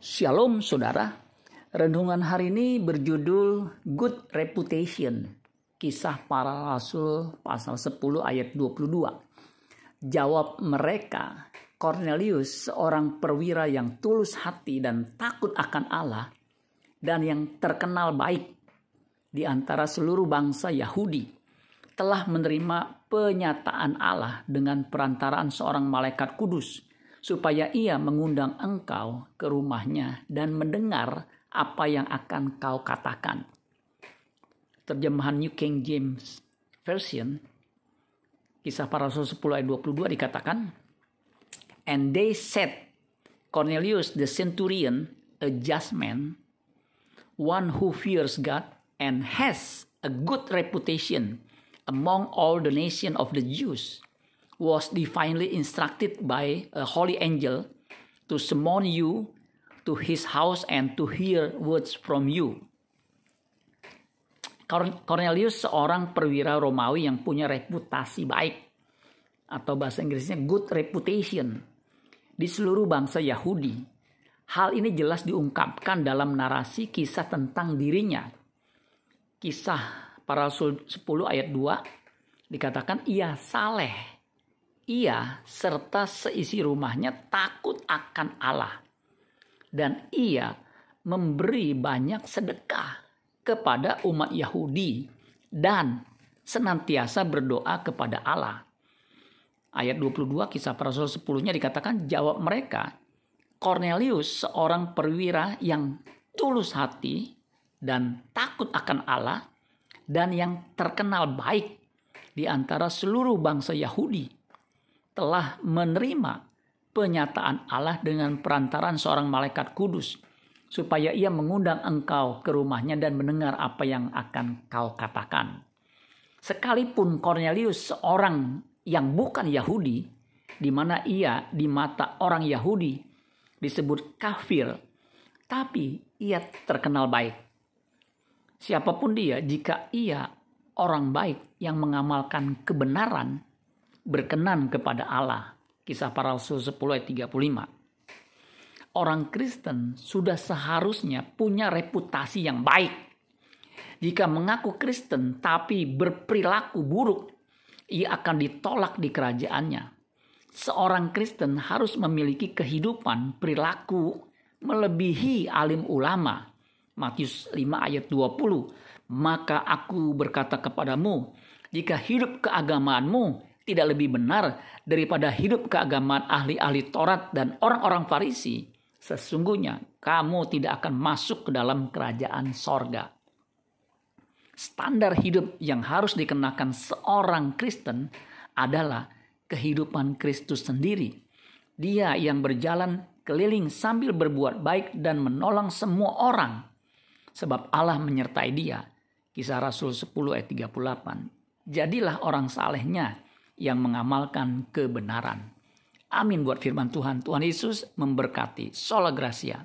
Shalom saudara. Renungan hari ini berjudul Good Reputation. Kisah para rasul pasal 10 ayat 22. Jawab mereka, Cornelius seorang perwira yang tulus hati dan takut akan Allah dan yang terkenal baik di antara seluruh bangsa Yahudi telah menerima penyataan Allah dengan perantaraan seorang malaikat kudus supaya ia mengundang engkau ke rumahnya dan mendengar apa yang akan kau katakan. Terjemahan New King James Version, kisah para rasul 10 ayat 22 dikatakan, And they said, Cornelius the centurion, a just man, one who fears God and has a good reputation among all the nation of the Jews, was divinely instructed by a holy angel to summon you to his house and to hear words from you. Cornelius seorang perwira Romawi yang punya reputasi baik atau bahasa Inggrisnya good reputation di seluruh bangsa Yahudi. Hal ini jelas diungkapkan dalam narasi kisah tentang dirinya. Kisah para rasul 10 ayat 2 dikatakan ia saleh ia serta seisi rumahnya takut akan Allah. Dan ia memberi banyak sedekah kepada umat Yahudi dan senantiasa berdoa kepada Allah. Ayat 22 kisah para rasul 10-nya dikatakan jawab mereka, Cornelius seorang perwira yang tulus hati dan takut akan Allah dan yang terkenal baik di antara seluruh bangsa Yahudi telah menerima penyataan Allah dengan perantaran seorang malaikat kudus supaya ia mengundang engkau ke rumahnya dan mendengar apa yang akan kau katakan. Sekalipun Cornelius seorang yang bukan Yahudi, di mana ia di mata orang Yahudi disebut kafir, tapi ia terkenal baik. Siapa pun dia, jika ia orang baik yang mengamalkan kebenaran, berkenan kepada Allah. Kisah para Rasul 10 ayat 35. Orang Kristen sudah seharusnya punya reputasi yang baik. Jika mengaku Kristen tapi berperilaku buruk, ia akan ditolak di kerajaannya. Seorang Kristen harus memiliki kehidupan perilaku melebihi alim ulama. Matius 5 ayat 20. Maka aku berkata kepadamu, jika hidup keagamaanmu tidak lebih benar daripada hidup keagamaan ahli-ahli Taurat dan orang-orang Farisi, sesungguhnya kamu tidak akan masuk ke dalam kerajaan sorga. Standar hidup yang harus dikenakan seorang Kristen adalah kehidupan Kristus sendiri. Dia yang berjalan keliling sambil berbuat baik dan menolong semua orang. Sebab Allah menyertai dia. Kisah Rasul 10 ayat 38. Jadilah orang salehnya yang mengamalkan kebenaran. Amin buat firman Tuhan. Tuhan Yesus memberkati. Sola Gracia.